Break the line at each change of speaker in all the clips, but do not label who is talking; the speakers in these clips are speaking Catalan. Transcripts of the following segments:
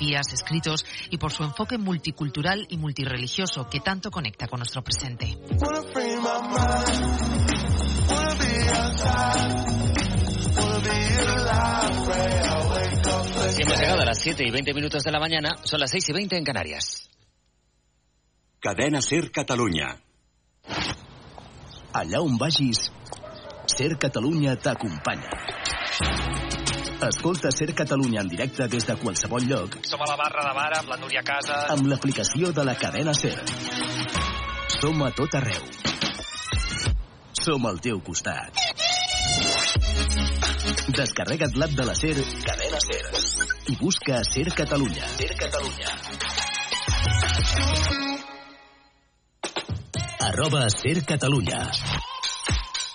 escritos y por su enfoque multicultural y multireligioso que tanto conecta con nuestro presente.
Hemos llegado a las 7 y 20 minutos de la mañana, son las 6 y 20 en Canarias.
Cadena Ser Catalunya.
Allà on vagis, Ser Catalunya t'acompanya. Escolta Ser Catalunya en directe des de qualsevol lloc.
Som a la barra de bar amb la Núria Casa.
Amb l'aplicació de la cadena Ser. Som a tot arreu. Som al teu costat. Descarrega't l'app de la Ser, cadena Ser. I busca Ser Catalunya. Ser Catalunya. Arroba Ser Catalunya.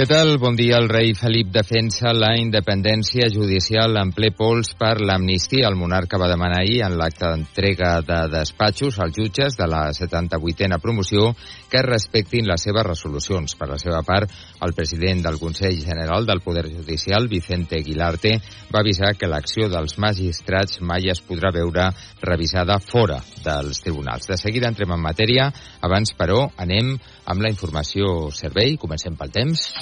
Què tal? Bon dia. El rei Felip defensa la independència judicial en ple pols per l'amnistia. El monarca va demanar ahir en l'acte d'entrega de despatxos als jutges de la 78a promoció que respectin les seves resolucions. Per la seva part, el president del Consell General del Poder Judicial, Vicente Aguilarte, va avisar que l'acció dels magistrats mai es podrà veure revisada fora dels tribunals. De seguida entrem en matèria. Abans, però, anem amb la informació servei. Comencem pel temps.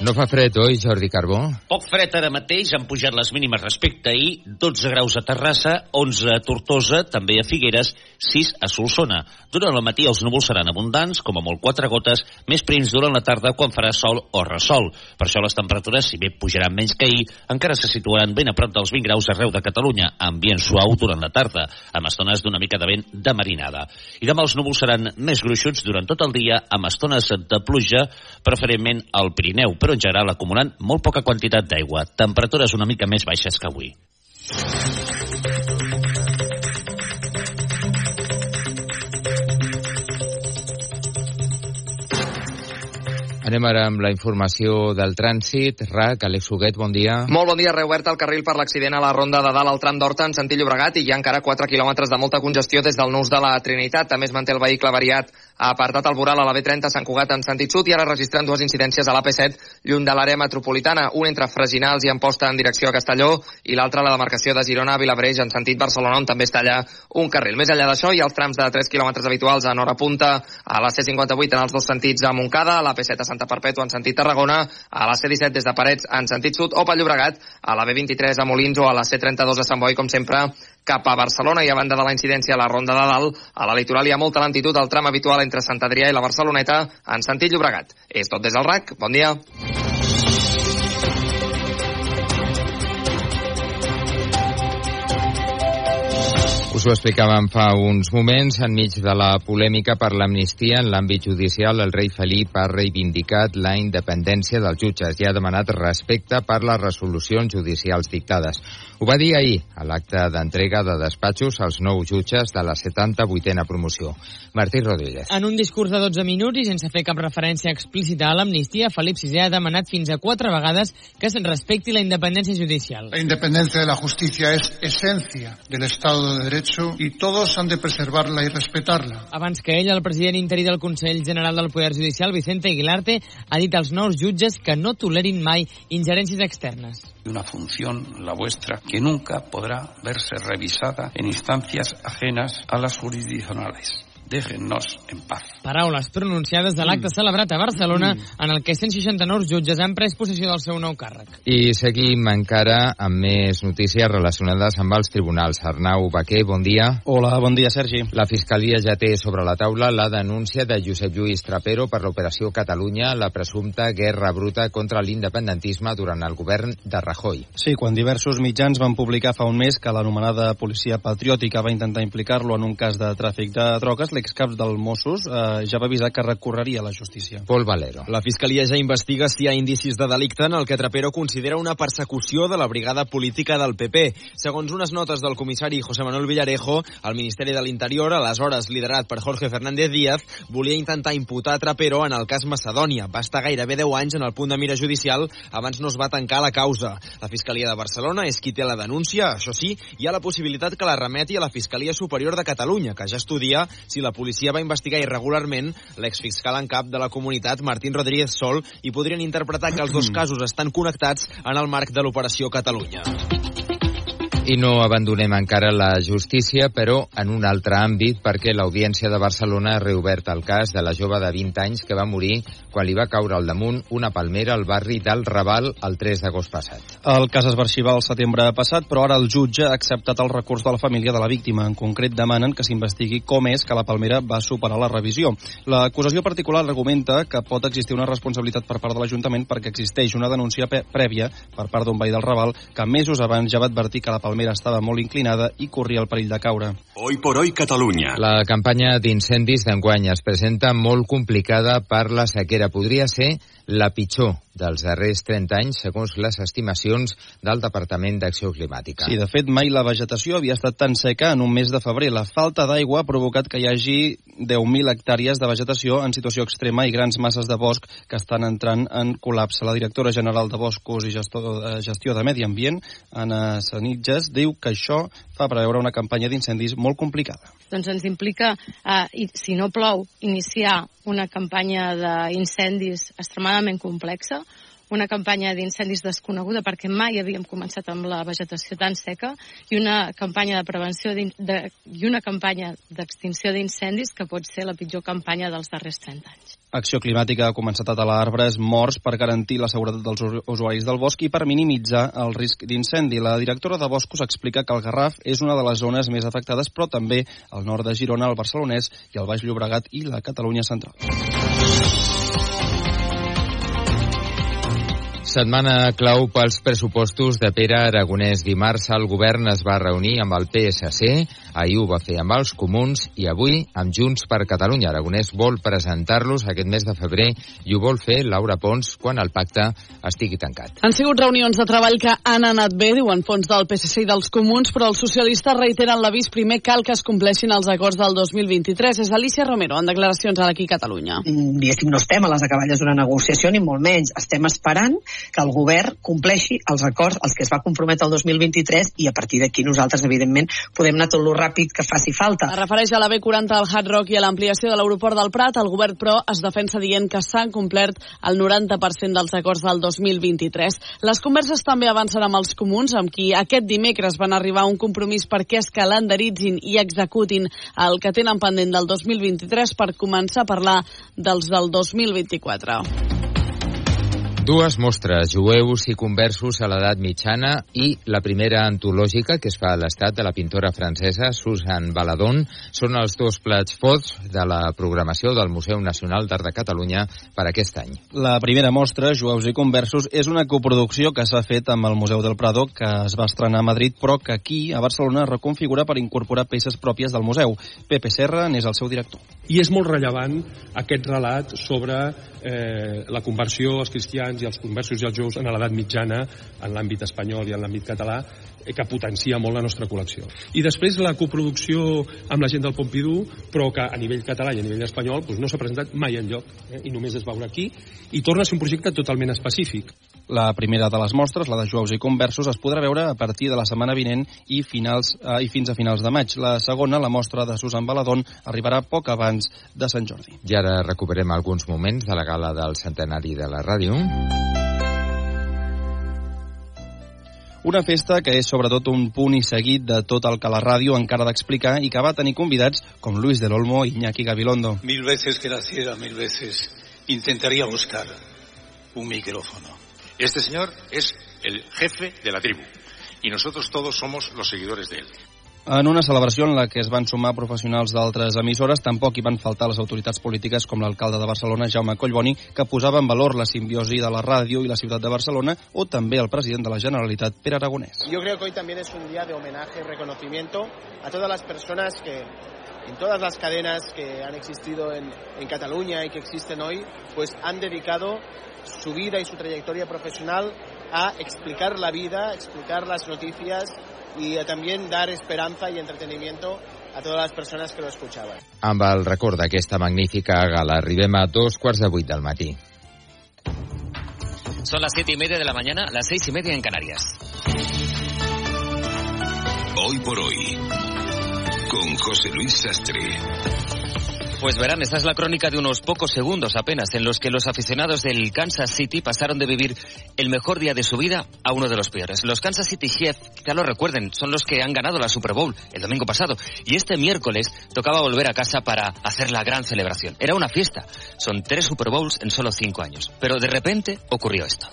No fa fred, oi, Jordi Carbó?
Poc fred ara mateix, han pujat les mínimes respecte ahir, 12 graus a Terrassa, 11 a Tortosa, també a Figueres, 6 a Solsona. Durant el matí els núvols seran abundants, com a molt quatre gotes, més prims durant la tarda quan farà sol o ressol. Per això les temperatures, si bé pujaran menys que ahir, encara se situaran ben a prop dels 20 graus arreu de Catalunya, ambient suau durant la tarda, amb estones d'una mica de vent de marinada. I demà els núvols seran més gruixuts durant tot el dia, amb estones de pluja, preferentment al Pirineu, però en general acumulant molt poca quantitat d'aigua, temperatures una mica més baixes que avui.
Anem ara amb la informació del trànsit. RAC, Àlex Huguet, bon dia.
Molt bon dia, reobert el carril per l'accident a la ronda de dalt al tram d'Horta en sentit Llobregat i hi ha encara 4 quilòmetres de molta congestió des del nus de la Trinitat. També es manté el vehicle variat ha apartat el voral a la B30 a Sant Cugat en sentit sud i ara registren dues incidències a l'AP7 lluny de l'àrea metropolitana, un entre Freginals i Amposta en direcció a Castelló i l'altre a la demarcació de Girona a Vilabreix en sentit Barcelona on també està allà un carril. Més enllà d'això hi ha els trams de 3 quilòmetres habituals a Nora Punta, a la C58 en els dos sentits a Montcada, a la P7 a Santa Perpètua en sentit Tarragona, a la C17 des de Parets en sentit sud o pel Llobregat, a la B23 a Molins o a la C32 a Sant Boi, com sempre, cap a Barcelona i a banda de la incidència a la Ronda de Dalt, a la litoral hi ha molta lentitud al tram habitual entre Sant Adrià i la Barceloneta en sentit Llobregat. És tot des del RAC. Bon dia.
Us ho explicàvem fa uns moments, enmig de la polèmica per l'amnistia en l'àmbit judicial, el rei Felip ha reivindicat la independència dels jutges i ha demanat respecte per les resolucions judicials dictades. Ho va dir ahir, a l'acte d'entrega de despatxos als nous jutges de la 78a promoció. Martí Rodríguez.
En un discurs de 12 minuts i sense fer cap referència explícita a l'amnistia, Felip VI ha demanat fins a quatre vegades que es respecti la independència judicial.
La independencia de la justicia es esencia del Estado de Derecho y todos han de preservarla y respetarla.
Abans que ell, el president interí del Consell General del Poder Judicial, Vicente Aguilarte, ha dit als nous jutges que no tolerin mai ingerències externes.
Una función, la vuestra, que nunca podrá verse revisada en instancias ajenas a las jurisdiccionales. Déjennos en paz.
Paraules pronunciades de l'acte mm. celebrat a Barcelona mm. en el que 169 jutges han pres possessió del seu nou càrrec.
I seguim encara amb més notícies relacionades amb els tribunals. Arnau Baquer, bon dia.
Hola, bon dia, Sergi.
La Fiscalia ja té sobre la taula la denúncia de Josep Lluís Trapero per l'operació Catalunya, la presumpta guerra bruta contra l'independentisme durant el govern de Rajoy.
Sí, quan diversos mitjans van publicar fa un mes que l'anomenada policia patriòtica va intentar implicar-lo en un cas de tràfic de drogues, l'excap del Mossos, eh, ja va avisar que recorreria a la justícia.
Pol Valero.
La Fiscalia ja investiga si hi ha indicis de delicte en el que Trapero considera una persecució de la brigada política del PP. Segons unes notes del comissari José Manuel Villarejo, el Ministeri de l'Interior, aleshores liderat per Jorge Fernández Díaz, volia intentar imputar Trapero en el cas Macedònia. Va estar gairebé 10 anys en el punt de mira judicial abans no es va tancar la causa. La Fiscalia de Barcelona és qui té la denúncia, això sí, hi ha la possibilitat que la remeti a la Fiscalia Superior de Catalunya, que ja estudia si la policia va investigar irregularment l'exfiscal en cap de la comunitat, Martín Rodríguez Sol, i podrien interpretar que els dos casos estan connectats en el marc de l'Operació Catalunya.
I no abandonem encara la justícia, però en un altre àmbit, perquè l'Audiència de Barcelona ha reobert el cas de la jove de 20 anys que va morir quan li va caure al damunt una palmera al barri del Raval el 3 d'agost passat.
El cas es va arxivar el setembre passat, però ara el jutge ha acceptat el recurs de la família de la víctima. En concret, demanen que s'investigui com és que la palmera va superar la revisió. L'acusació particular argumenta que pot existir una responsabilitat per part de l'Ajuntament perquè existeix una denúncia prèvia per part d'un veí del Raval que mesos abans ja va advertir que la palmera estava molt inclinada i corria el perill de caure.
Hoy por hoy Catalunya.
La campanya d'incendis d'enguany es presenta molt complicada per la sequera. Podria ser la pitjor dels darrers 30 anys, segons les estimacions del Departament d'Acció Climàtica.
Sí, de fet, mai la vegetació havia estat tan seca en un mes de febrer. La falta d'aigua ha provocat que hi hagi 10.000 hectàrees de vegetació en situació extrema i grans masses de bosc que estan entrant en col·lapse. La directora general de Boscos i Gestor, eh, Gestió de Medi Ambient, Anna Sanitges, diu que això fa preveure una campanya d'incendis molt complicada.
Doncs ens implica, eh, si no plou, iniciar una campanya d'incendis extremadament complexa, una campanya d'incendis desconeguda perquè mai havíem començat amb la vegetació tan seca i una campanya de prevenció de, i una campanya d'extinció d'incendis que pot ser la pitjor campanya dels darrers 30 anys.
Acció Climàtica ha començat a talar arbres morts per garantir la seguretat dels usuaris del bosc i per minimitzar el risc d'incendi. La directora de Boscos explica que el Garraf és una de les zones més afectades, però també el nord de Girona, el Barcelonès i el Baix Llobregat i la Catalunya central.
Setmana clau pels pressupostos de Pere Aragonès. Dimarts el govern es va reunir amb el PSC, ahir ho va fer amb els comuns i avui amb Junts per Catalunya. Aragonès vol presentar-los aquest mes de febrer i ho vol fer Laura Pons quan el pacte estigui tancat.
Han sigut reunions de treball que han anat bé, diuen fons del PSC i dels comuns, però els socialistes reiteren l'avís primer cal que es compleixin els acords del 2023. És Alicia Romero, en declaracions a Catalunya.
Diguéssim, no estem a les acaballes d'una negociació, ni molt menys. Estem esperant que el govern compleixi els acords als que es va comprometre el 2023 i a partir d'aquí nosaltres, evidentment, podem anar tot lo ràpid que faci falta.
Es refereix a la B40 al Hard Rock i a l'ampliació de l'aeroport del Prat. El govern, però, es defensa dient que s'han complert el 90% dels acords del 2023. Les converses també avancen amb els comuns, amb qui aquest dimecres van arribar a un compromís perquè es calendaritzin i executin el que tenen pendent del 2023 per començar a parlar dels del 2024.
Dues mostres, jueus i conversos a l'edat mitjana i la primera antològica que es fa a l'estat de la pintora francesa Susan Baladon són els dos plats forts de la programació del Museu Nacional d'Art de Catalunya per aquest any.
La primera mostra, Jueus i conversos, és una coproducció que s'ha fet amb el Museu del Prado que es va estrenar a Madrid però que aquí, a Barcelona, es reconfigura per incorporar peces pròpies del museu. Pepe Serra n'és el seu director.
I és molt rellevant aquest relat sobre eh, la conversió als cristians i als conversos i als jueus en l'edat mitjana en l'àmbit espanyol i en l'àmbit català eh, que potencia molt la nostra col·lecció. I després la coproducció amb la gent del Pompidou, però que a nivell català i a nivell espanyol doncs no s'ha presentat mai en lloc eh, i només es veurà aquí i torna a ser un projecte totalment específic.
La primera de les mostres, la de jueus i conversos, es podrà veure a partir de la setmana vinent i, finals, eh, i fins a finals de maig. La segona, la mostra de Susan Baladón, arribarà poc abans de Sant Jordi.
I ara recuperem alguns moments de la gala del centenari de la ràdio.
Una festa que és sobretot un punt i seguit de tot el que la ràdio encara d'explicar i que va tenir convidats com Luis del Olmo i Iñaki Gabilondo.
Mil veces que naciera, mil veces intentaría buscar un micrófono.
Este señor es el jefe de la tribu y nosotros todos somos los seguidores de él.
En una celebració en la que es van sumar professionals d'altres emissores, tampoc hi van faltar les autoritats polítiques com l'alcalde de Barcelona, Jaume Collboni, que posava en valor la simbiosi de la ràdio i la ciutat de Barcelona, o també el president de la Generalitat, Pere Aragonès.
Yo creo que hoy también es un día de homenaje y reconocimiento a todas las personas que
en todas las cadenas que han existido en, en Cataluña y que existen hoy, pues han dedicado su vida y su trayectoria profesional a explicar la vida, explicar las noticias y también dar esperanza y entretenimiento a todas las personas que lo escuchaban.
Amb el record d'aquesta magnífica gala arribem a dos quarts de vuit del matí.
Son las siete y media de la mañana, las seis y media en Canarias.
Hoy por hoy, con José Luis Sastre.
Pues verán, esta es la crónica de unos pocos segundos apenas en los que los aficionados del Kansas City pasaron de vivir el mejor día de su vida a uno de los peores. Los Kansas City Chiefs, ya lo recuerden, son los que han ganado la Super Bowl el domingo pasado y este miércoles tocaba volver a casa para hacer la gran celebración. Era una fiesta. Son tres Super Bowls en solo cinco años. Pero de repente ocurrió esto.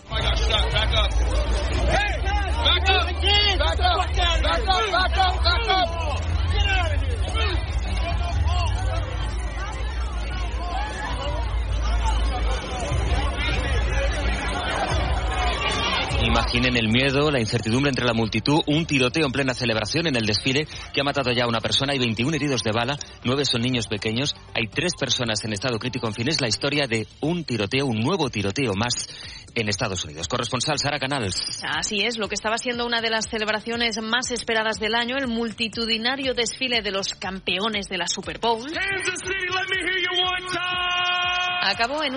Imaginen el miedo, la incertidumbre entre la multitud, un tiroteo en plena celebración en el desfile que ha matado ya a una persona, hay 21 heridos de bala, nueve son niños pequeños, hay tres personas en estado crítico. En fin, es la historia de un tiroteo, un nuevo tiroteo más en Estados Unidos. Corresponsal Sara Canals.
Así es, lo que estaba siendo una de las celebraciones más esperadas del año, el multitudinario desfile de los campeones de la Super Bowl, acabó en